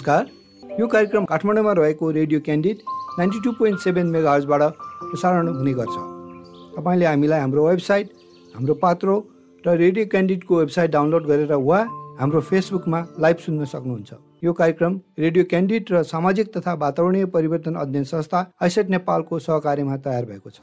नमस्कार। यो कार्यक्रम काठमाडौँमा रहेको radio Candid ninety two point seven mega हर्जबाट प्रसारण हुने गर्छ। तपाईँले हामीलाई हाम्रो वेबसाइट हाम्रो पात्रो र रेडियो क्यान्डिडको वेबसाइट डाउनलोड गरेर वा हाम्रो फेसबुकमा लाइभ सुन्न सक्नुहुन्छ। यो कार्यक्रम रेडियो क्यान्डिड र सामाजिक तथा वातावरणीय परिवर्तन अध्ययन संस्था आइसेट नेपालको सहकार्यमा तयार भएको छ।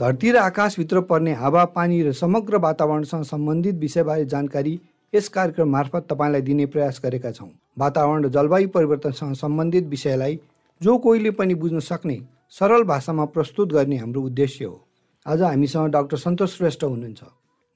धरती र आकाशभित्र पर्ने हावा पानी र समग्र वातावरणसँग सम्बन्धित विषयबारे जानकारी यस कार्यक्रम मार्फत तपाईँलाई दिने प्रयास गरेका छौँ। वातावरण र जलवायु परिवर्तनसँग सम्बन्धित विषयलाई जो कोहीले पनि बुझ्न सक्ने सरल भाषामा प्रस्तुत गर्ने हाम्रो उद्देश्य हो। आज हामीसँग डाक्टर सन्तोष श्रेष्ठ हुनुहुन्छ।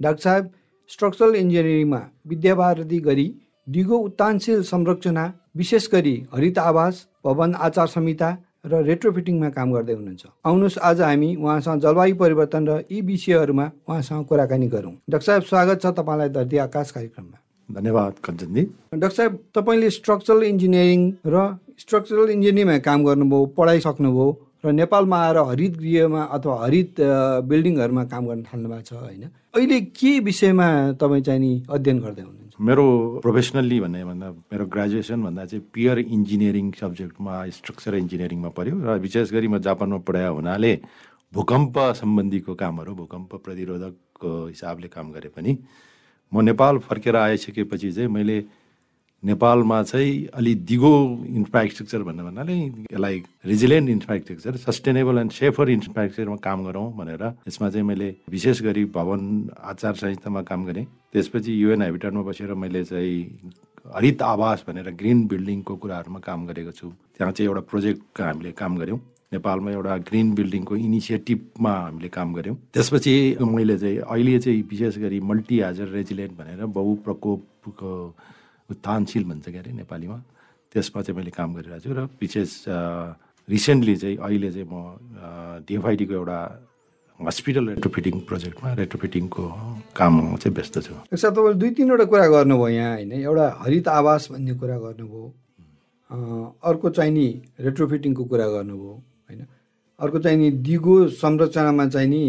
डाक्टर साहेब स्ट्रक्चरल इन्जिनियरिङमा विद्यावारती गरी दिगो उत्तानशील संरचना विशेष गरी हरित आवास भवन आचार संहिता र रेट्रोफिटिङमा काम गर्दै हुनुहुन्छ। आउनुहोस् आज हामी उहाँसँग जलवायु परिवर्तन र यी विषयहरूमा उहाँसँग कुराकानी गरौँ। डाक्टर साहेब स्वागत छ तपाईँलाई धरती आकाश कार्यक्रममा। धन्यवाद कञ्चनजी। डाक्टर साहेब तपाईँले स्ट्रक्चरल इन्जिनियरिङ र स्ट्रक्चरल इन्जिनियरिङमा काम गर्नुभयो पढाइसक्नुभयो र नेपालमा आएर हरित गृहमा अथवा हरित बिल्डिङहरूमा काम गर्न थाल्नु भएको छ होइन? अहिले के विषयमा तपाईँ चाहिँ नि अध्ययन गर्दै हुनुहुन्छ? मेरो प्रोफेसनल्ली भन्ने भन्दा मेरो ग्रेजुएसन भन्दा चाहिँ पियर इन्जिनियरिङ सब्जेक्टमा स्ट्रक्चर इन्जिनियरिङमा पऱ्यो र विशेष गरी म जापानमा पढाए हुनाले भूकम्प सम्बन्धीको कामहरू भूकम्प प्रतिरोधकको हिसाबले काम गरे पनि म नेपाल फर्केर आइसकेपछि चाहिँ मैले नेपालमा चाहिँ अलि दिगो इन्फ्रास्ट्रक्चर भन्ने भन्नाले यसलाई resilient infrastructure sustainable and safer इन्फ्रास्ट्रक्चरमा काम गरौँ भनेर यसमा चाहिँ मैले विशेष गरी भवन आचार संहितामा काम गरेँ। त्यसपछि युएन हेबिटेटमा बसेर मैले चाहिँ हरित आवास भनेर ग्रिन बिल्डिङको कुराहरूमा काम गरेको छु। त्यहाँ चाहिँ एउटा प्रोजेक्ट हामीले काम गऱ्यौँ। नेपालमा एउटा ग्रिन बिल्डिङको इनिसिएटिभमा हामीले काम गऱ्यौँ। त्यसपछि मैले चाहिँ अहिले चाहिँ विशेष गरी मल्टी हाजर रेजिलेन्ट भनेर बहुप्रकोपको उत्थानशील भन्छ क्या अरे नेपालीमा। त्यसमा चाहिँ मैले काम गरिरहेको छु र विशेष रिसेन्टली चाहिँ अहिले चाहिँ म डिएफआइडीको एउटा हस्पिटल रेट्रोफिटिङ प्रोजेक्टमा रेट्रोफिटिङको काममा चाहिँ व्यस्त छु। सर तपाईँले दुई तिनवटा कुरा गर्नुभयो यहाँ होइन? एउटा हरित आवास भन्ने कुरा गर्नुभयो अर्को चाहिँ नि रेट्रोफिटिङको कुरा गर्नुभयो होइन? अर्को चाहिँ नि दिगो संरचनामा चाहिँ नि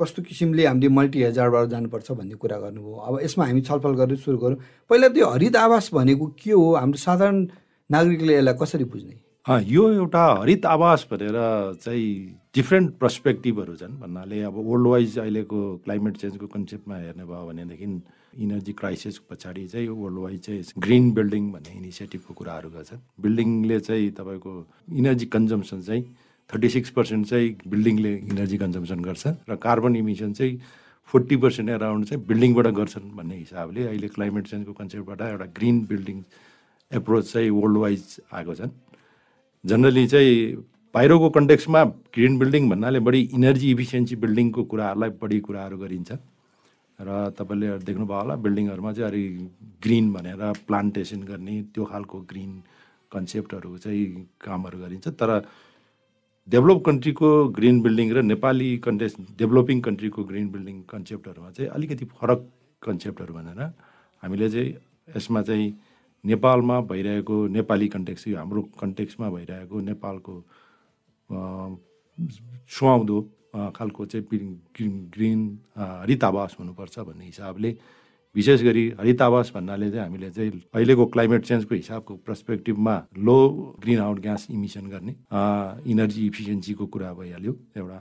कस्तो किसिमले हामीले मल्टी हेजारबाट जानुपर्छ भन्ने कुरा गर्नुभयो। अब यसमा हामी छलफल गरेर सुरु गरौँ। पहिला त्यो हरित आवास भनेको के हो? हाम्रो साधारण नागरिकले यसलाई कसरी बुझ्ने? यो एउटा हरित आवास भनेर चाहिँ डिफ्रेन्ट पर्सपेक्टिभहरू छन् भन्नाले अब वर्ल्ड वाइज अहिलेको क्लाइमेट चेन्जको कन्सेप्टमा हेर्ने भयो भनेदेखि इनर्जी क्राइसिसको पछाडि चाहिँ वर्ल्ड वाइज चाहिँ ग्रिन बिल्डिङ भन्ने इनिसिएटिभको कुराहरू गर्छन्। बिल्डिङले चाहिँ तपाईँको इनर्जी कन्जम्सन चाहिँ थर्टी सिक्स पर्सेन्ट चाहिँ बिल्डिङले इनर्जी कन्जम्सन गर्छ र कार्बन इमिसन चाहिँ फोर्टी पर्सेन्ट एराउन्ड चाहिँ बिल्डिङबाट गर्छन् भन्ने हिसाबले अहिले क्लाइमेट चेन्जको कन्सेप्टबाट एउटा ग्रिन बिल्डिङ एप्रोच चाहिँ वर्ल्ड वाइज आएको छन्। जनरली चाहिँ बाहिरको कन्टेक्समा ग्रिन बिल्डिङ भन्नाले बढी इनर्जी इफिसियन्सी बिल्डिङको कुराहरूलाई बढी कुराहरू गरिन्छ। र तपाईँले देख्नुभयो होला बिल्डिङहरूमा चाहिँ अलिक ग्रिन भनेर प्लान्टेसन गर्ने त्यो खालको ग्रिन कन्सेप्टहरू चाहिँ कामहरू गरिन्छ। तर डेभलप कन्ट्रीको ग्रिन बिल्डिङ र नेपाली कन्टेक्स डेभलपिङ कन्ट्रीको ग्रिन बिल्डिङ कन्सेप्टहरूमा चाहिँ अलिकति फरक कन्सेप्टहरू भनेर हामीले चाहिँ यसमा चाहिँ नेपालमा भइरहेको नेपाली कन्टेक्स हाम्रो कन्टेक्समा भइरहेको नेपालको सुहाउँदो खालको चाहिँ ग्रिन ग्रिन हरित आवास हुनुपर्छ भन्ने हिसाबले विशेष गरी हरित आवास भन्नाले चाहिँ हामीले चाहिँ अहिलेको क्लाइमेट चेन्जको हिसाबको पर्सपेक्टिभमा low greenhouse gas emission गर्ने इनर्जी इफिसियन्सीको कुरा भइहाल्यो एउटा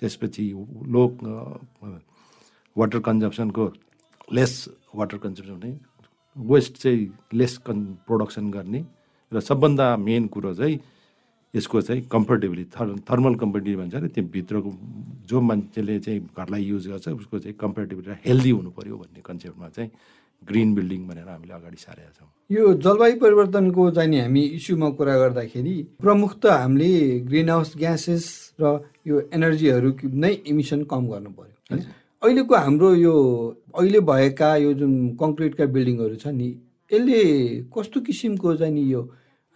त्यसपछि लो वाटर कन्जम्सनको लेस वाटर कन्जम्सन हुने वेस्ट चाहिँ लेस कन् प्रोडक्सन गर्ने र सबभन्दा मेन कुरो चाहिँ यसको चाहिँ कम्फर्टेबली थर् थर्मल कम्फर्टेबली भन्छ अरे त्यो भित्रको जो मान्छेले चाहिँ घरलाई युज गर्छ उसको चाहिँ कम्फर्टेबली र हेल्दी हुनु पऱ्यो भन्ने कन्सेप्टमा चाहिँ ग्रिन बिल्डिङ भनेर हामीले अगाडि सारेका छौँ। यो जलवायु परिवर्तनको चाहिँ नि हामी इस्युमा कुरा गर्दाखेरि प्रमुख त हामीले ग्रिन हाउस ग्यासेस र यो एनर्जीहरू नै इमिसन कम गर्नु होइन? अहिलेको हाम्रो यो अहिले भएका यो जुन कङ्क्रिटका बिल्डिङहरू छ नि यसले कस्तो किसिमको चाहिँ नि यो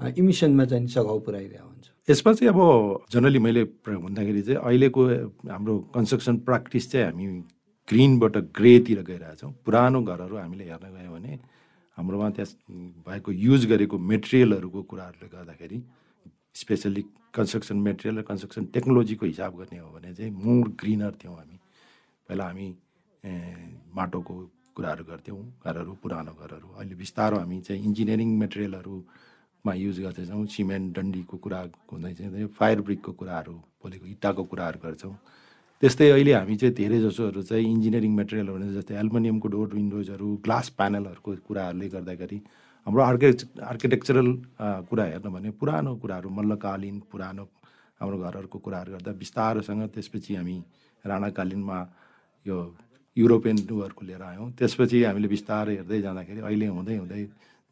इमिसनमा चाहिँ सघाउ पुऱ्याइरहेको यसमा चाहिँ अब जनरली मैले भन्दाखेरि चाहिँ अहिलेको हाम्रो कन्स्ट्रक्सन प्र्याक्टिस चाहिँ हामी ग्रिनबाट ग्रेतिर गइरहेछौँ। पुरानो घरहरू हामीले हेर्न गयौँ भने हाम्रोमा त्यहाँ भएको युज गरेको मेटेरियलहरूको कुराहरूले गर्दाखेरि स्पेसल्ली कन्स्ट्रक्सन मेटेरियल र कन्स्ट्रक्सन टेक्नोलोजीको हिसाब गर्ने हो भने चाहिँ मोर ग्रिनर थियौँ हामी। पहिला हामी माटोको कुराहरू गर्थ्यौँ घरहरू पुरानो घरहरू। अहिले बिस्तारो हामी चाहिँ इन्जिनियरिङ मेटेरियलहरूमा युज गर्दैछौँ सिमेन्ट डन्डीको कुरा हुँदै चाहिँ फायर ब्रिकको कुराहरू पोलेको इँटाको कुराहरू गर्छौँ। त्यस्तै अहिले हामी चाहिँ धेरै जसोहरू चाहिँ इन्जिनियरिङ मेटेरियल भने जस्तै एल्युमिनियमको डोर विन्डोजहरू ग्लास प्यानलहरूको कुराहरूले गर्दाखेरि हाम्रो आर्के आर्किटेक्चरल कुरा हेर्नु भने पुरानो कुराहरू मल्लकालीन पुरानो हाम्रो घरहरूको कुराहरू गर्दा बिस्तारोसँग त्यसपछि हामी राणाकालीनमा यो युरोपियन डुवरको लिएर आयौँ। त्यसपछि हामीले बिस्तारै हेर्दै जाँदाखेरि अहिले हुँदै हुँदै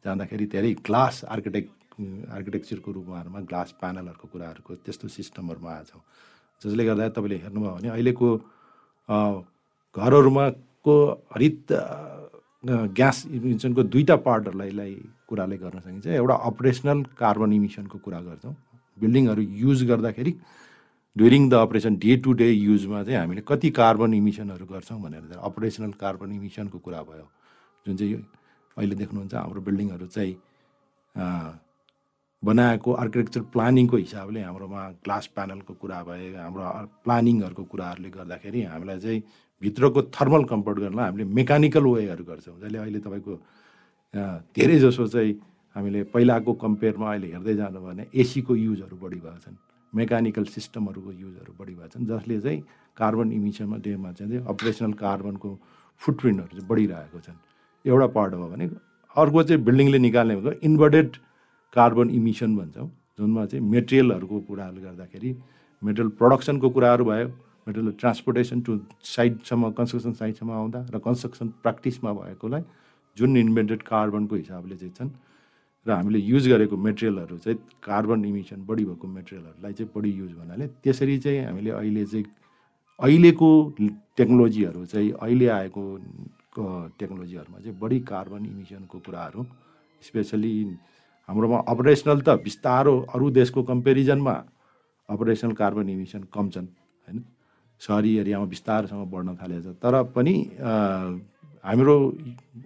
जाँदाखेरि धेरै ग्लास आर्किटेक्ट आर्किटेक्चरको रूपमा ग्लास प्यानलहरूको कुराहरूको त्यस्तो सिस्टमहरूमा आएछौँ जसले गर्दा तपाईँले हेर्नुभयो भने अहिलेको घरहरूमा को हरित ग्यास इमिसनको दुईवटा पार्टहरूलाई कुराले गर्न सकिन्छ। एउटा अपरेसनल कार्बन इमिसनको कुरा गर्छौँ। बिल्डिङहरू युज गर्दाखेरि during the operation day to day युजमा चाहिँ हामीले कति कार्बन इमिसनहरू गर्छौँ भनेर अपरेसनल कार्बन इमिसनको कुरा भयो। जुन चाहिँ अहिले देख्नुहुन्छ हाम्रो बिल्डिङहरू चाहिँ बनाएको आर्किटेक्चर प्लानिङको हिसाबले हाम्रोमा ग्लास प्यानलको कुरा भए हाम्रो प्लानिङहरूको कुराहरूले गर्दाखेरि हामीलाई चाहिँ भित्रको थर्मल कम्फर्ट गर्नलाई हामीले मेकानिकल वेहरू गर्छौँ। जसले अहिले तपाईँको धेरै जसो चाहिँ हामीले पहिलाको कम्पेयरमा अहिले हेर्दै जानु भने एसीको युजहरू बढी भएको छन् मेकानिकल सिस्टमहरूको युजहरू बढी भएको छन् जसले चाहिँ कार्बन इमिसनमा डेमा चाहिँ अपरेसनल कार्बनको फुटप्रिन्टहरू चाहिँ बढिरहेको छन्। एउटा पार्ट हो भने अर्को चाहिँ बिल्डिङले निकाल्ने भनेको इन्भर्टेड कार्बन इमिसन भन्छौँ। जुनमा चाहिँ मेटेरियलहरूको कुराहरूले गर्दाखेरि मेटेरियल प्रडक्सनको कुराहरू भयो मेटेरियल ट्रान्सपोर्टेसन टु साइडसम्म कन्स्ट्रक्सन साइडसम्म आउँदा र कन्स्ट्रक्सन प्र्याक्टिसमा भएकोलाई जुन इन्भेन्टेड कार्बनको हिसाबले चाहिँ छन् र हामीले युज गरेको मेटेरियलहरू चाहिँ कार्बन इमिसन बढी भएको मेटेरियलहरूलाई चाहिँ बढी युज भन्नाले त्यसरी चाहिँ हामीले अहिले चाहिँ अहिलेको टेक्नोलोजीहरू चाहिँ अहिले आएको टेक्नोलोजीहरूमा चाहिँ बढी कार्बन इमिसनको कुराहरू स्पेसली हाम्रोमा अपरेसनल त बिस्तारो अरू देशको कम्पेरिजनमा अपरेसनल कार्बन इमिसन कम छन् होइन? सहरी एरियामा बिस्तारोसँग बढ्न थालेको छ। तर पनि हाम्रो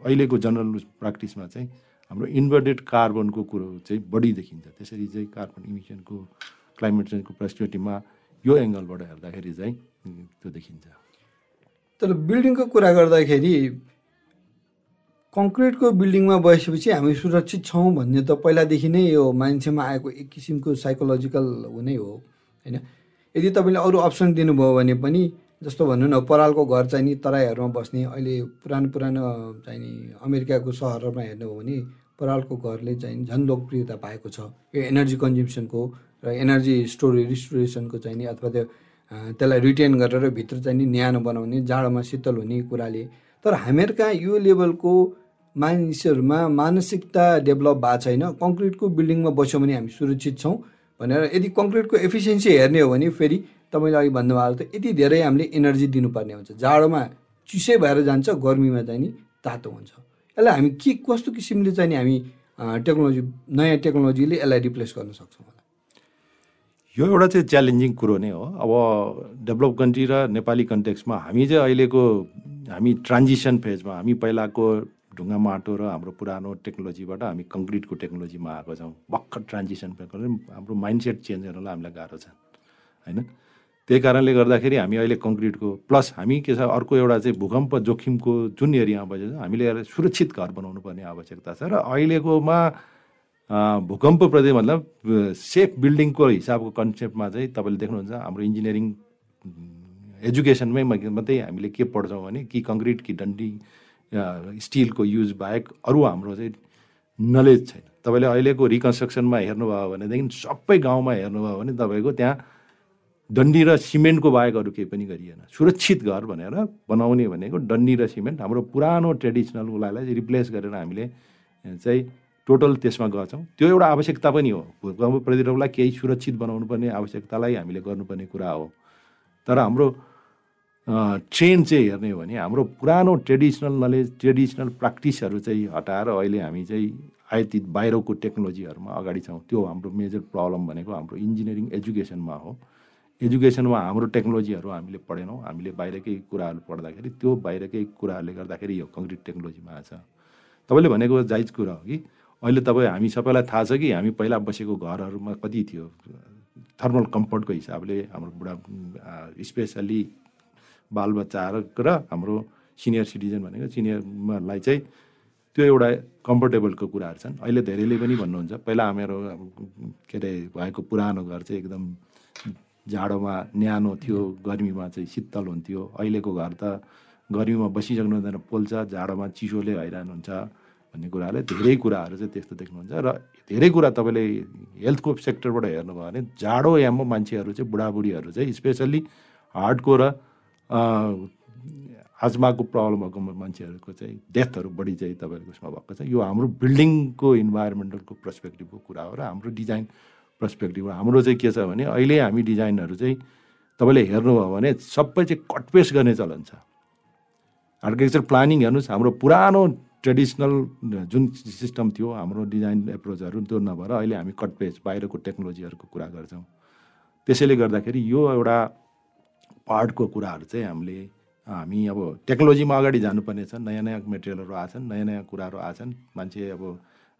अहिलेको जनरल प्र्याक्टिसमा चाहिँ हाम्रो इन्भर्टेड कार्बनको कुरो चाहिँ बढी देखिन्छ। त्यसरी चाहिँ कार्बन इमिसनको क्लाइमेट चेन्जको पर्सपेक्टिभमा यो एङ्गलबाट हेर्दाखेरि चाहिँ त्यो देखिन्छ। तर बिल्डिङको कुरा गर्दाखेरि कङ्क्रिटको बिल्डिङमा बसेपछि हामी सुरक्षित छौँ भन्ने त पहिलादेखि नै यो मान्छेमा आएको एक किसिमको साइकोलोजिकल हुनै हो होइन? यदि तपाईँले अरू अप्सन दिनुभयो भने पनि जस्तो भन्नु न परालको घर चाहिँ नि तराईहरूमा बस्ने अहिले पुरानो पुरानो चाहिँ नि अमेरिकाको सहरहरूमा हेर्नु हो भने परालको घरले चाहिँ झन् लोकप्रियता पाएको छ। यो एनर्जी कन्ज्युम्सनको र एनर्जी स्टोरेज रिस्टोरेसनको चाहिँ नि अथवा त्यो त्यसलाई रिटेन गरेर भित्र चाहिँ नि न्यानो बनाउने जाडोमा शीतल हुने कुराले। तर हामीहरूका यो लेभलको मानिसहरूमा मानसिकता डेभलप भएको छैन। कङ्क्रिटको बिल्डिङमा बस्यो भने हामी सुरक्षित छौँ भनेर यदि कङ्क्रिटको एफिसियन्सी हेर्ने हो भने फेरि तपाईँले अघि भन्नुभएको त यति धेरै हामीले एनर्जी दिनुपर्ने हुन्छ। जाडोमा चिसै भएर जान्छ गर्मीमा चाहिँ नि तातो हुन्छ। यसलाई हामी के कस्तो किसिमले चाहिँ नि हामी टेक्नोलोजी नयाँ टेक्नोलोजीले यसलाई रिप्लेस गर्न सक्छौँ यो एउटा चाहिँ च्यालेन्जिङ कुरो नै हो। अब डेभलप कन्ट्री र नेपाली कन्टेक्समा हामी चाहिँ अहिलेको हामी ट्रान्जिसन फेजमा हामी पहिलाको ढुङ्गा माटो र हाम्रो पुरानो टेक्नोलोजीबाट हामी कङ्क्रिटको टेक्नोलोजीमा आएको छौँ। भर्खर ट्रान्जिसन हाम्रो माइन्डसेट चेन्ज गर्नलाई हामीलाई गाह्रो छ होइन? त्यही कारणले गर्दाखेरि हामी अहिले कङ्क्रिटको प्लस हामी के छ अर्को एउटा चाहिँ भूकम्प जोखिमको जुन एरियामा बजेको छ हामीले सुरक्षित घर बनाउनु पर्ने आवश्यकता छ। र अहिलेकोमा भूकम्प प्रति मतलब सेफ बिल्डिङको हिसाबको कन्सेप्टमा चाहिँ तपाईँले देख्नुहुन्छ हाम्रो इन्जिनियरिङ एजुकेसनमै मात्रै हामीले के पढ्छौँ भने कि कङ्क्रिट कि डन्डी स्टिलको युज बाहेक अरू हाम्रो चाहिँ नलेज छैन। तपाईँले अहिलेको रिकन्स्ट्रक्सनमा हेर्नुभयो भनेदेखि सबै गाउँमा हेर्नुभयो भने तपाईँको त्यहाँ डन्डी र सिमेन्टको बाहेक अरू केही पनि गरिएन। सुरक्षित घर भनेर बनाउने भनेको डन्डी र सिमेन्ट हाम्रो पुरानो ट्रेडिसनल उसलाई रिप्लेस गरेर हामीले चाहिँ टोटल त्यसमा गर्छौँ। त्यो एउटा आवश्यकता पनि हो। भूकम्प प्रतिरोधलाई केही सुरक्षित बनाउनु पर्ने आवश्यकतालाई हामीले गर्नुपर्ने कुरा हो। तर हाम्रो ट्रेन चाहिँ हेर्ने हो भने हाम्रो पुरानो ट्रेडिसनल नलेज ट्रेडिसनल प्र्याक्टिसहरू चाहिँ हटाएर अहिले हामी चाहिँ आयातित बाहिरको टेक्नोलोजीहरूमा अगाडि छौँ। त्यो हाम्रो मेजर प्रब्लम भनेको हाम्रो इन्जिनियरिङ एजुकेसनमा हो। एजुकेसनमा हाम्रो टेक्नोलोजीहरू हामीले पढेनौँ। हामीले बाहिरकै कुराहरू पढ्दाखेरि त्यो बाहिरकै कुराहरूले गर्दाखेरि यो कङ्क्रिट टेक्नोलोजीमा आएको छ। तपाईँले भनेको जायज कुरा हो कि? अहिले तपाईँ हामी सबैलाई थाहा छ कि हामी पहिला बसेको घरहरूमा कति थियो? थर्मल कम्फर्टको हिसाबले हाम्रो बुढा स्पेसल्ली बालबच्चाहरू र हाम्रो सिनियर सिटिजन भनेको सिनियरलाई चाहिँ त्यो एउटा कम्फर्टेबलको कुराहरू छन्। अहिले धेरैले पनि भन्नुहुन्छ पहिला हाम्रो के अरे भएको पुरानो घर चाहिँ एकदम जाडोमा न्यानो थियो गर्मीमा चाहिँ शीतल हुन्थ्यो। अहिलेको घर त गर्मीमा बसिसक्नु हुँदैन पोल्छ जाडोमा चिसोले हैरान हुन्छ भन्ने कुराहरूले धेरै कुराहरू चाहिँ त्यस्तो देख्नुहुन्छ र धेरै कुरा तपाईँले हेल्थको सेक्टरबाट हेर्नुभयो भने जाडो याममा मान्छेहरू चाहिँ बुढाबुढीहरू चाहिँ स्पेसल्ली हार्टको र आजमाको प्रब्लम भएको मान्छेहरूको चाहिँ डेथहरू बढी चाहिँ तपाईँहरूको उसमा भएको छ यो हाम्रो बिल्डिङको इन्भाइरोमेन्टलको पर्सपेक्टिभको कुरा हो र हाम्रो डिजाइन पर्सपेक्टिभ हाम्रो चाहिँ के छ भने अहिले हामी डिजाइनहरू चाहिँ तपाईँले हेर्नुभयो भने सबै चाहिँ कटपेस्ट गर्ने चलन छ। आर्किटेक्चर प्लानिङ हेर्नुहोस् हाम्रो पुरानो ट्रेडिसनल जुन सिस्टम थियो हाम्रो डिजाइन एप्रोचहरू त्यो नभएर अहिले हामी कटपेस्ट बाहिरको टेक्नोलोजीहरूको कुरा गर्छौँ। त्यसैले गर्दाखेरि यो एउटा पार्टको कुराहरू चाहिँ हामीले हामी अब टेक्नोलोजीमा अगाडि जानुपर्ने छ नयाँ नयाँ मेटेरियलहरू आछन् नयाँ नयाँ कुराहरू आछन् मान्छे अब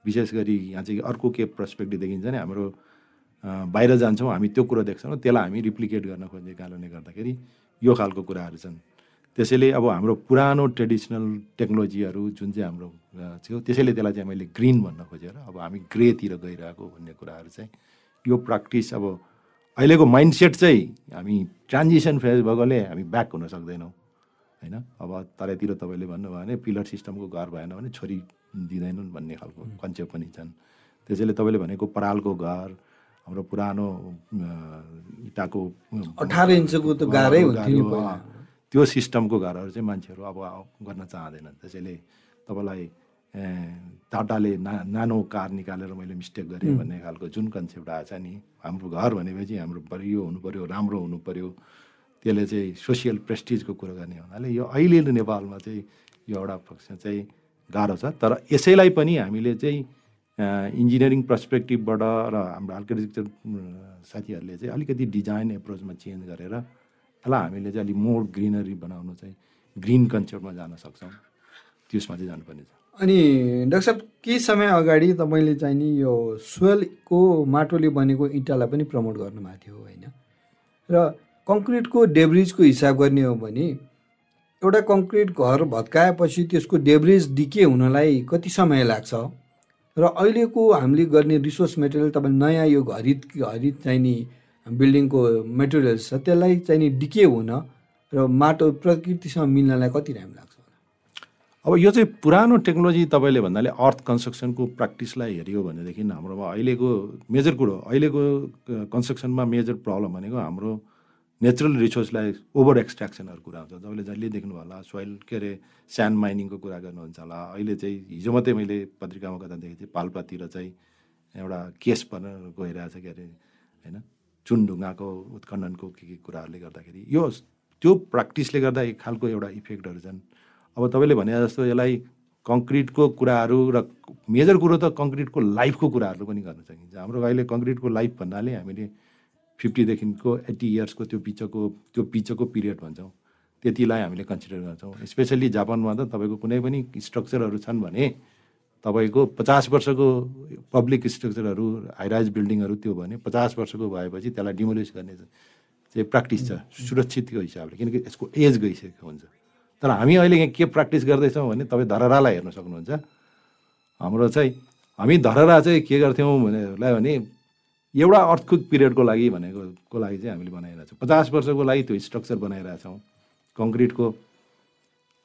विशेष गरी यहाँ चाहिँ अर्को के पर्सपेक्टिभ देखिन्छ नि हाम्रो बाहिर जान्छौँ हामी त्यो कुरो देख्छौँ त्यसलाई हामी रिप्लिकेट गर्न खोज्ने कारणले गर्दाखेरि यो खालको कुराहरू छन्। त्यसैले अब हाम्रो पुरानो ट्रेडिसनल टेक्नोलोजीहरू जुन चाहिँ हाम्रो थियो त्यसैले त्यसलाई चाहिँ मैले ग्रिन भन्न खोजेर अब हामी ग्रेतिर गइरहेको भन्ने कुराहरू चाहिँ यो प्र्याक्टिस अब अहिलेको माइन्डसेट चाहिँ हामी ट्रान्जिसन फेज भएकोले हामी ब्याक हुन सक्दैनौँ। होइन? अब तराईतिर तपाईँले भन्नुभयो भने पिलर सिस्टमको घर भएन भने छोरी दिँदैनन् भन्ने खालको कन्सेप्ट पनि छन्। त्यसैले तपाईँले भनेको परालको घर हाम्रो पुरानो इँटाको अठार इन्चको त गाह्रै हुन्थ्यो त्यो सिस्टमको घरहरू चाहिँ मान्छेहरू अब गर्न चाहँदैनन्। त्यसैले तपाईँलाई टाटाले ना नानो कार निकालेर मैले मिस्टेक गरेँ भन्ने खालको जुन कन्सेप्ट आएछ नि हाम्रो घर भनेपछि हाम्रो यो हुनु पऱ्यो राम्रो हुनु पऱ्यो त्यसले चाहिँ सोसियल प्रेस्टिजको कुरो गर्ने हुनाले यो अहिले नेपालमा चाहिँ यो एउटा पक्ष चाहिँ गाह्रो छ। तर यसैलाई पनि हामीले चाहिँ इन्जिनियरिङ पर्सपेक्टिभबाट र हाम्रो आर्किटेक्चर साथीहरूले चाहिँ अलिकति डिजाइन एप्रोचमा चेन्ज गरेर यसलाई हामीले चाहिँ अलिक मोर ग्रिनरी बनाउनु चाहिँ ग्रिन कन्सेप्टमा जान सक्छौँ। त्यसमा चाहिँ जानुपर्ने छ। अनि डाक्टर साहब केही समय अगाडि तपाईँले चाहिँ नि यो सोयलको माटोले बनेको इँटालाई पनि प्रमोट गर्नुभएको थियो होइन? र कङ्क्रिटको डेब्रिजको हिसाब गर्ने हो भने एउटा कङ्क्रिट घर भत्काएपछि त्यसको डेब्रिज डिके हुनलाई कति समय लाग्छ? र अहिलेको हामीले गर्ने रिसोर्स मेटेरियल तपाईँ नयाँ यो हरित हरित चाहिने बिल्डिङको मेटेरियल्स छ त्यसलाई चाहिँ डिके हुन र माटो प्रकृतिसँग मिल्नलाई कति टाइम लाग्छ? अब यो चाहिँ पुरानो टेक्नोलोजी तपाईँले भन्नाले अर्थ कन्स्ट्रक्सनको प्र्याक्टिसलाई हेऱ्यो भनेदेखि हाम्रोमा अहिलेको मेजर कुरो अहिलेको कन्स्ट्रक्सनमा मेजर प्रब्लम भनेको हाम्रो नेचुरल रिसोर्सलाई ओभर एक्सट्र्याक्सनहरू कुरा हुन्छ। तपाईँले जहिले देख्नुभयो होला सोइल के अरे स्यान्ड माइनिङको कुरा गर्नुहुन्छ होला। अहिले चाहिँ हिजो मात्रै मैले पत्रिकामा गर्दा देखेको थिएँ पाल्पातिर चाहिँ एउटा केस बनेर गइरहेछ के अरे होइन? चुनढुङ्गाको उत्खण्डनको के के कुराहरूले गर्दाखेरि। यो त्यो प्र्याक्टिसले गर्दा एक खालको एउटा इफेक्टहरू छन्। अब तपाईँले भने जस्तो यसलाई कङ्क्रिटको कुराहरू र मेजर कुरो त कङ्क्रिटको लाइफको कुराहरू पनि गर्न सकिन्छ। हाम्रो अहिले कङ्क्रिटको लाइफ भन्नाले हामीले फिफ्टीदेखिको एट्टी इयर्सको त्यो पिचको त्यो पिचको पिरियड भन्छौँ। त्यतिलाई हामीले कन्सिडर गर्छौँ। स्पेसल्ली जापानमा त तपाईँको कुनै पनि स्ट्रक्चरहरू छन् भने तपाईँको पचास वर्षको पब्लिक स्ट्रक्चरहरू हाइराइज बिल्डिङहरू त्यो भने पचास वर्षको भएपछि त्यसलाई डिमोलिस गर्ने चाहिँ प्र्याक्टिस छ सुरक्षितको हिसाबले। किनकि यसको एज गइसकेको हुन्छ। तर हामी अहिले यहाँ के प्र्याक्टिस गर्दैछौँ भने तपाईँ धरहरालाई हेर्न सक्नुहुन्छ। हाम्रो चाहिँ हामी धरहरा चाहिँ के गर्थ्यौँ भनेलाई भने एउटा अर्थक्विक पिरियडको लागि भनेको को लागि चाहिँ हामीले बनाइरहेछौँ पचास वर्षको लागि त्यो स्ट्रक्चर बनाइरहेछौँ कङ्क्रिटको।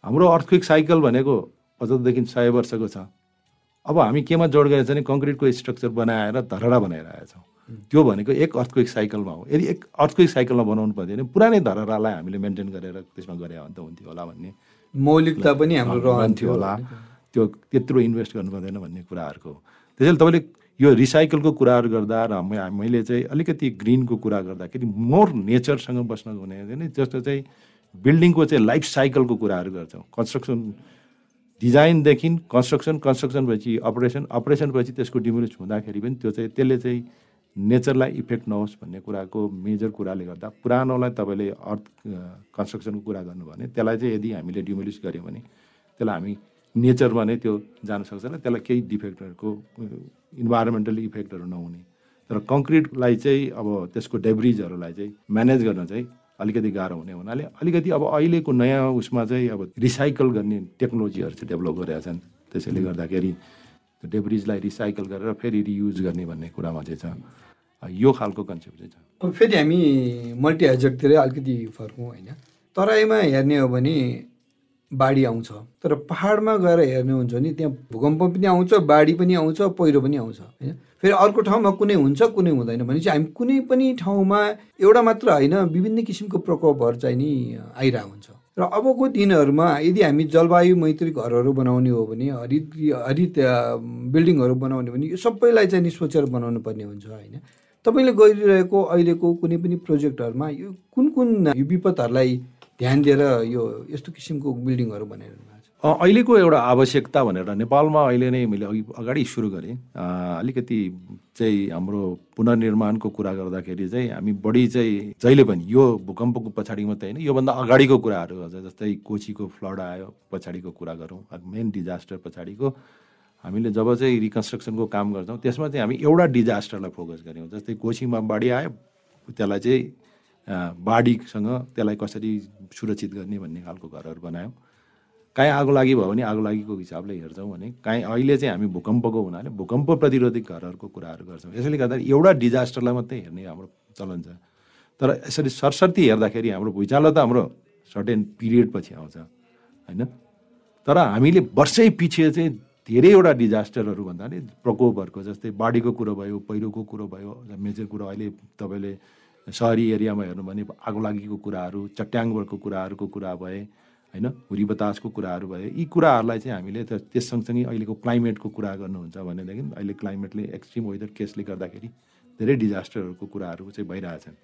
हाम्रो अर्थक्विक साइकल भनेको पचहत्तरदेखि सय वर्षको छ। अब हामी केमा जोड गरेको छ भने कङ्क्रिटको स्ट्रक्चर बनाएर धरहरा बनाइरहेका छौँ। त्यो भनेको एक अर्थक्विक साइकलमा हो। यदि एक अर्थक्विक साइकलमा बनाउनु पर्दैन भने पुरानै धरहरालाई हामीले मेन्टेन गरेर त्यसमा गरे भने त हुन्थ्यो होला भन्ने मौलिकता पनि हाम्रो रहन्थ्यो होला। त्यो त्यत्रो इन्भेस्ट गर्नु पर्दैन भन्ने कुराहरूको। त्यसैले तपाईँले यो रिसाइकलको कुराहरू गर्दा र मैले चाहिँ अलिकति ग्रिनको कुरा गर्दाखेरि मोर नेचरसँग बस्न हुने जस्तो चाहिँ बिल्डिङको चाहिँ लाइफ साइकलको कुराहरू गर्छौँ। कन्स्ट्रक्सन डिजाइनदेखि कन्स्ट्रक्सन कन्स्ट्रक्सन भएपछि अपरेसन अपरेसन भएपछि त्यसको डिमोलिस हुँदाखेरि पनि त्यो चाहिँ त्यसले चाहिँ नेचरलाई इफेक्ट नहोस् भन्ने कुराको मेजर कुराले गर्दा पुरानोलाई तपाईँले अर्थ कन्स्ट्रक्सनको कुरा गर्नुभयो भने त्यसलाई चाहिँ यदि हामीले डिमोलिस गऱ्यौँ भने त्यसलाई हामी नेचरमा नै त्यो जान सक्छ र त्यसलाई केही डिफेक्टहरूको इन्भाइरोमेन्टल इफेक्टहरू नहुने। तर कङ्क्रिटलाई चाहिँ अब त्यसको डेब्रिजहरूलाई चाहिँ म्यानेज गर्न चाहिँ अलिकति गाह्रो हुने हुनाले अलिकति अब अहिलेको नयाँ उसमा चाहिँ अब रिसाइकल गर्ने टेक्नोलोजीहरू चाहिँ डेभलप गरेका छन् त्यसैले गर्दाखेरि डेब्रिजलाई रिसाइकल गरेर फेरि रियुज गर्ने भन्ने कुरामा चाहिँ छ। यो खालको कन्सेप्ट चाहिँ छ। अब फेरि हामी मल्टी हेजर्डतिरै अलिकति फर्कौँ होइन। तराईमा हेर्ने हो भने बाढी आउँछ। तर पहाडमा गएर हेर्नुहुन्छ भने त्यहाँ भूकम्प पनि आउँछ बाढी पनि आउँछ पहिरो पनि आउँछ होइन। फेरि अर्को ठाउँमा कुनै हुन्छ कुनै हुँदैन भनेपछि हामी कुनै पनि ठाउँमा एउटा मात्र होइन विभिन्न किसिमको प्रकोपहरू चाहिँ नि आइरहेको हुन्छ। र अबको दिनहरूमा यदि हामी जलवायु मैत्री घरहरू बनाउने हो भने हरित हरित बिल्डिङहरू बनाउने भने यो सबैलाई चाहिँ नि बनाउनु पर्ने हुन्छ होइन? तपाईँले गरिरहेको अहिलेको कुनै पनि प्रोजेक्टहरूमा यो कुन कुन विपदहरूलाई ध्यान दिएर यो यस्तो किसिमको बिल्डिङहरू बनाइरहनु अहिलेको एउटा आवश्यकता भनेर नेपालमा अहिले नै मैले अघि अगाडि सुरु गरेँ। अलिकति चाहिँ हाम्रो पुनर्निर्माणको कुरा गर्दाखेरि चाहिँ हामी बढी चाहिँ जहिले पनि यो भूकम्पको पछाडि मात्रै होइन योभन्दा अगाडिको कुराहरू जस्तै कोचीको फ्लड आयो पछाडिको कुरा गरौँ मेन डिजास्टर पछाडिको। हामीले जब चाहिँ रिकन्स्ट्रक्सनको काम गर्छौँ त्यसमा चाहिँ हामी एउटा डिजास्टरलाई फोकस गऱ्यौँ जस्तै कोचीमा बाढी आयो त्यसलाई चाहिँ बाढीसँग त्यसलाई कसरी सुरक्षित गर्ने भन्ने खालको घरहरू बनायौँ। काहीँ आगो लागि भयो भने आगो लागिको हिसाबले हेर्छौँ भने काहीँ अहिले चाहिँ हामी भूकम्पको हुनाले भूकम्प प्रतिरोधक घरहरूको कुराहरू गर्छौँ। यसैले गर्दा एउटा डिजास्टरलाई मात्रै हेर्ने हाम्रो चलन छ। तर यसरी सरसर्ती हेर्दाखेरि हाम्रो भुइँचालो त हाम्रो सर्टेन पिरियड पछि आउँछ होइन? तर हामीले वर्षै पछि चाहिँ धेरैवटा डिजास्टरहरू भन्नाले प्रकोपहरूको जस्तै बाढीको कुरो भयो पहिरोको कुरो भयो मेजर कुरो अहिले तपाईँले सहरी एरियामा हेर्नु भने आगो लागिको कुराहरू चट्याङहरूको कुराहरूको कुरा भए होइन? हुरी बतासको कुराहरू भए यी कुराहरूलाई चाहिँ हामीले त्यस सँगसँगै अहिलेको क्लाइमेटको कुरा गर्नुहुन्छ भनेदेखि अहिले क्लाइमेटले एक्सट्रिम वेदर केसले गर्दाखेरि धेरै डिजास्टरहरूको कुराहरू चाहिँ भइरहेछन्।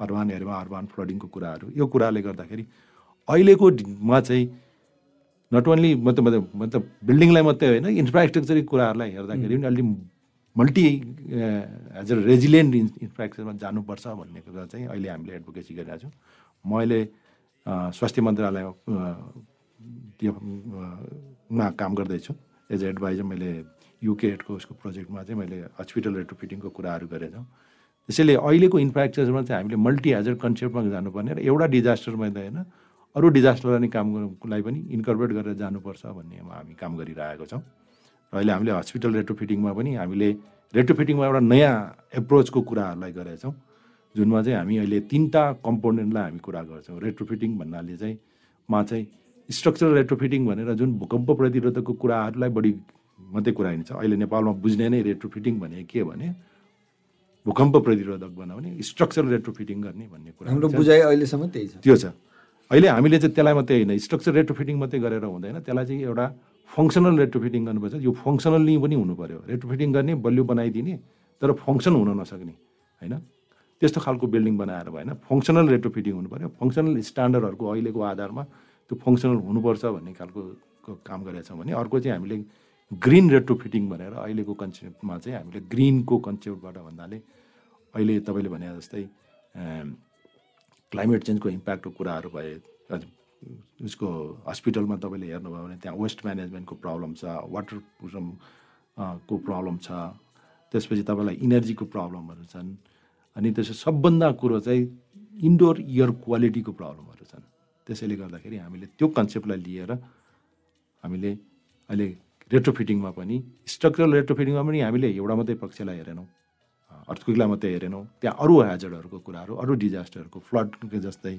अर्बान एरियामा अर्बान फ्लडिङको कुराहरू। यो कुराले गर्दाखेरि अहिलेकोमा चाहिँ नट ओन्ली मतलब मतलब बिल्डिङलाई मात्रै होइन इन्फ्रास्ट्रक्चरको कुराहरूलाई हेर्दाखेरि पनि अलिक मल्टी एज अ रेजिलियन्ट इन्फ्रास्ट्रक्चरमा जानुपर्छ भन्ने कुरा चाहिँ अहिले हामीले एडभोकेसी गरिरहेको छौँ म अहिले स्वास्थ्य मन्त्रालय मा काम गर्दैछु। एज अ एडभाइजर मैले युके एडको उसको प्रोजेक्टमा चाहिँ मैले हस्पिटल रेट्रोफिटिङको कुराहरू गरेछौँ त्यसैले अहिलेको इन्फ्रास्ट्रक्चरमा चाहिँ हामीले मल्टी हेजर कन्सेप्टमा जानुपर्ने र एउटा डिजास्टरमा त होइन अरू डिजास्टरलाई कामलाई पनि इन्कर्पोरेट गरेर जानुपर्छ भन्नेमा हामी काम गरिरहेको छौँ। र अहिले हामीले हस्पिटल रेट्रोफिटिङमा पनि हामीले रेट्रोफिटिङमा एउटा नयाँ एप्रोचको कुराहरूलाई गरेका छौँ। जुनमा चाहिँ हामी अहिले तिनवटा कम्पोनेन्टलाई हामी कुरा गर्छौँ। रेट्रोफिटिङ भन्नाले चाहिँ मा चाहिँ स्ट्रक्चरल रेट्रोफिटिङ भनेर जुन भूकम्प प्रतिरोधकको कुराहरूलाई बढी मात्रै कुरा हिँड्छ अहिले नेपालमा बुझ्ने नै रेट्रोफिटिङ भने के भने भूकम्प प्रतिरोधक बनाउने स्ट्रक्चरल रेट्रोफिटिङ गर्ने भन्ने कुरा हाम्रो बुझाइ अहिलेसम्म त्यही छ। त्यो छ। अहिले हामीले चाहिँ त्यसलाई मात्रै होइन स्ट्रक्चर रेट्रोफिटिङ मात्रै गरेर हुँदैन। त्यसलाई चाहिँ एउटा फङ्सनल रेट्रोफिटिङ गर्नुपर्छ। यो फङ्सनल्ली पनि हुनु पऱ्यो रेट्रोफिटिङ गर्ने बलियो बनाइदिने तर फङ्सन हुन नसक्ने होइन? त्यस्तो खालको बिल्डिङ बनाएर भएन। फङ्सनल रेट्रोफिटिङ हुनु पऱ्यो फङ्सनल स्ट्यान्डर्डहरूको अहिलेको आधारमा त्यो फङ्सनल हुनुपर्छ भन्ने खालको काम गरेका छौँ भने अर्को चाहिँ हामीले ग्रिन रेट्रोफिटिङ भनेर अहिलेको कन्सेप्टमा चाहिँ हामीले ग्रिनको कन्सेप्टबाट भन्नाले अहिले तपाईँले भने जस्तै क्लाइमेट चेन्जको इम्प्याक्टको कुराहरू भए उसको हस्पिटलमा तपाईँले हेर्नुभयो भने त्यहाँ वेस्ट म्यानेजमेन्टको प्रब्लम छ वाटर को प्रब्लम छ त्यसपछि तपाईँलाई इनर्जीको प्रब्लमहरू छन्। अनि त्यसो सबभन्दा कुरो चाहिँ इन्डोर एयर क्वालिटीको प्रब्लमहरू छन्। त्यसैले गर्दाखेरि हामीले त्यो कन्सेप्टलाई लिएर हामीले अहिले रेट्रोफिटिङमा पनि स्ट्रक्चरल रेट्रोफिटिङमा पनि हामीले एउटा मात्रै पक्षलाई हेरेनौँ अर्थक्विकलाई मात्रै हेरेनौँ। त्यहाँ अरू ह्याजर्डहरूको कुराहरू अरू डिजास्टरहरूको फ्लडको जस्तै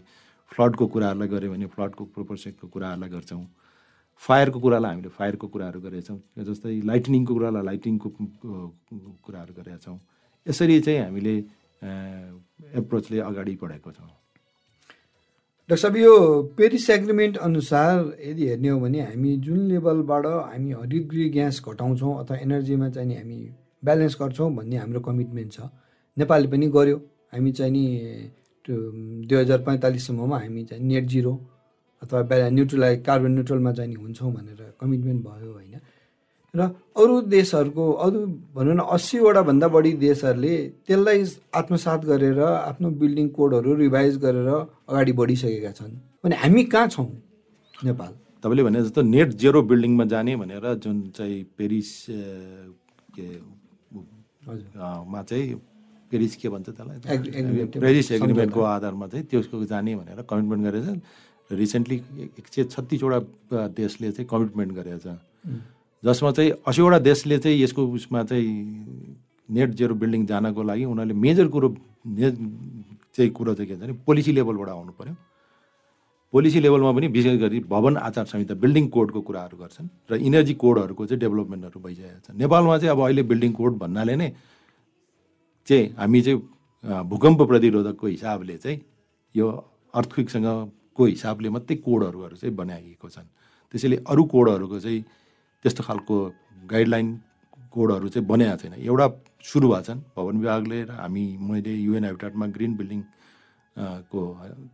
फ्लडको कुराहरूलाई गऱ्यो भने फ्लडको प्रोपोर्सेटको कुराहरूलाई गर्छौँ। फायरको कुरालाई हामीले फायरको कुराहरू गरेछौँ जस्तै लाइटनिङको कुरालाई लाइटिङको कुराहरू गरेका छौँ। यसरी चाहिँ हामीले एप्रोचले अगाडि बढाएको छौँ। डाक्टर साहब यो पेरिस एग्रिमेन्ट अनुसार यदि हेर्ने हो भने हामी जुन लेभलबाट हामी हरित गृह ग्यास घटाउँछौँ अथवा एनर्जीमा चाहिँ हामी ब्यालेन्स गर्छौँ भन्ने हाम्रो कमिटमेन्ट छ। नेपालले पनि गर्यो। हामी चाहिँ नि दुई हजार पैँतालिससम्ममा हामी चाहिँ नेट जिरो अथवा ब्या न्युट्रलाइज कार्बन न्युट्रलमा चाहिँ नि हुन्छौँ भनेर कमिटमेन्ट भयो होइन। र अरू देशहरूको अरू भनौँ न अस्सीवटा भन्दा बढी देशहरूले त्यसलाई आत्मसात गरेर आफ्नो बिल्डिङ कोडहरू रिभाइज गरेर अगाडि बढिसकेका छन्। भने हामी कहाँ छौँ? नेपाल। तपाईँले भने जस्तो नेट जेरो बिल्डिङमा जाने भनेर जुन चाहिँ पेरिस के मा चाहिँ पेरिस के भन्छ त्यसलाई. पेरिस एग्रिमेन्टको आधारमा चाहिँ त्यसको जाने भनेर कमिटमेन्ट गरेछ। रिसेन्टली एक सय छत्तिसवटा देशले चाहिँ कमिटमेन्ट गरेको छ जसमा चाहिँ असीवटा देशले चाहिँ यसको उसमा चाहिँ नेट जेरो बिल्डिङ जानको लागि उनीहरूले मेजर कुरो चाहिँ कुरो चाहिँ के भन्छ भने पोलिसी लेभलबाट आउनु पऱ्यो पोलिसी लेभलमा पनि विशेष गरी भवन आचार संहिता बिल्डिङ कोडको कुराहरू गर्छन् र इनर्जी कोडहरूको चाहिँ डेभलपमेन्टहरू भइसकेको छ। नेपालमा चाहिँ अब अहिले बिल्डिङ कोड भन्नाले नै चाहिँ हामी चाहिँ भूकम्प प्रतिरोधकको हिसाबले चाहिँ यो अर्थक्विकसँगको हिसाबले मात्रै कोडहरू चाहिँ बनाइएको छन्। त्यसैले अरू कोडहरूको चाहिँ त्यस्तो खालको गाइडलाइन कोडहरू चाहिँ बनाएको छैन। एउटा सुरु भएको छन् भवन विभागले र हामी मैले युएन हेबिटाटमा ग्रिन बिल्डिङ को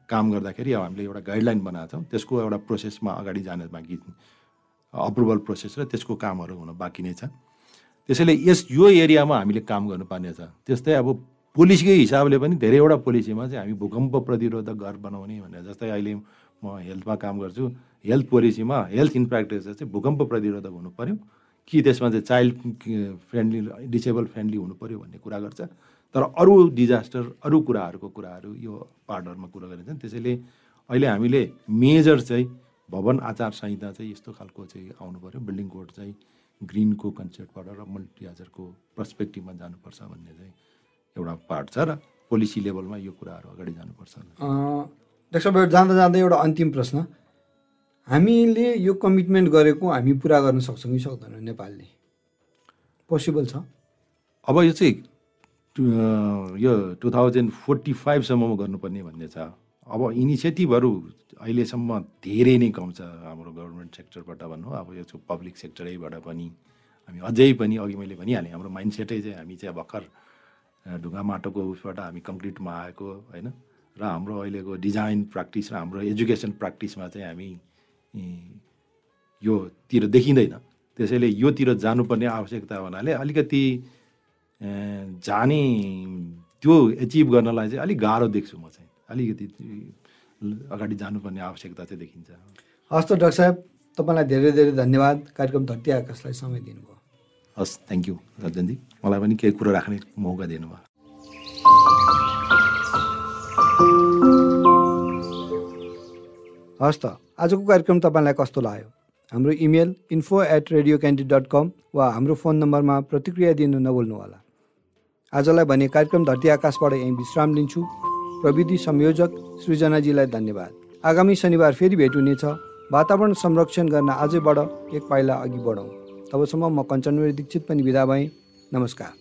काम गर्दाखेरि अब हामीले एउटा गाइडलाइन बनाएको छौँ। त्यसको एउटा प्रोसेसमा अगाडि जान बाँकी अप्रुभल प्रोसेस र त्यसको कामहरू हुन बाँकी नै छ त्यसैले यस यो एरियामा हामीले काम गर्नुपर्ने छ। त्यस्तै अब पोलिसीकै हिसाबले पनि धेरैवटा पोलिसीमा चाहिँ हामी भूकम्प प्रतिरोधक घर बनाउने भनेर जस्तै अहिले म हेल्थमा काम गर्छु। हेल्थ पोलिसीमा हेल्थ इन्फ्रास्ट्रक्चर चाहिँ भूकम्प प्रतिरोधक हुनु पऱ्यो कि त्यसमा चाहिँ चाइल्ड फ्रेन्डली डिसेबल फ्रेन्डली हुनु पऱ्यो भन्ने कुरा गर्छ। तर अरू डिजास्टर अरू कुराहरूको कुराहरू यो पार्टहरूमा कुरा गरिन्छन्। त्यसैले अहिले हामीले मेजर चाहिँ भवन आचार संहिता चाहिँ यस्तो खालको चाहिँ आउनु पऱ्यो बिल्डिङ कोड चाहिँ ग्रिनको कन्सेप्टबाट र मल्टिहाजरको पर्सपेक्टिभमा जानुपर्छ भन्ने चाहिँ एउटा पार्ट छ र पोलिसी लेभलमा यो कुराहरू अगाडि जानुपर्छ। डाक्टर साहब जाँदा जाँदा एउटा अन्तिम प्रश्न। हामीले यो कमिटमेन्ट गरेको हामी पुरा गर्न सक्छौँ कि सक्दैनौँ नेपालले? पोसिबल छ? अब यो चाहिँ यो टु थाउजन्ड फोर्टी फाइभसम्ममा गर्नुपर्ने भन्ने छ। अब इनिसिएटिभहरू अहिलेसम्म धेरै नै कम छ हाम्रो गभर्मेन्ट सेक्टरबाट भनौँ अब यो पब्लिक सेक्टरैबाट पनि हामी अझै पनि अघि मैले भनिहालेँ हाम्रो माइन्डसेटै चाहिँ हामी चाहिँ भर्खर ढुङ्गा माटोको उसबाट हामी कङ्क्रिटमा आएको होइन? र हाम्रो अहिलेको डिजाइन प्र्याक्टिस र हाम्रो एजुकेसन प्र्याक्टिसमा चाहिँ हामी योतिर देखिँदैन। त्यसैले योतिर जानुपर्ने आवश्यकता हुनाले अलिकति जाने त्यो एचिभ गर्नलाई चाहिँ अलिक गाह्रो देख्छु म चाहिँ। अलिकति अगाडि जानुपर्ने आवश्यकता चाहिँ देखिन्छ। हस् त डाक्टर साहेब तपाईँलाई धेरै धेरै धन्यवाद। कार्यक्रम धरती आकाशलाई समय दिनुभयो। हस् थ्याङ्क यू रञ्जनजी मलाई पनि केही कुरो राख्ने मौका दिनुभयो। हस् त। आजको कार्यक्रम तपाईँलाई कस्तो लाग्यो? हाम्रो email info at radio Candid dot com वा हाम्रो फोन नम्बरमा प्रतिक्रिया दिनु नभुल्नुहोला। आजलाई भने कार्यक्रम धरती आकाशबाट यहीँ विश्राम लिन्छु। प्रविधि संयोजक सृजनाजीलाई धन्यवाद। आगामी शनिबार फेरि भेट हुनेछ। वातावरण संरक्षण गर्न आजैबाट एक पाइला अघि बढौँ। तबसम्म म कञ्चनवीर दीक्षित पनि विदा भएँ। नमस्कार।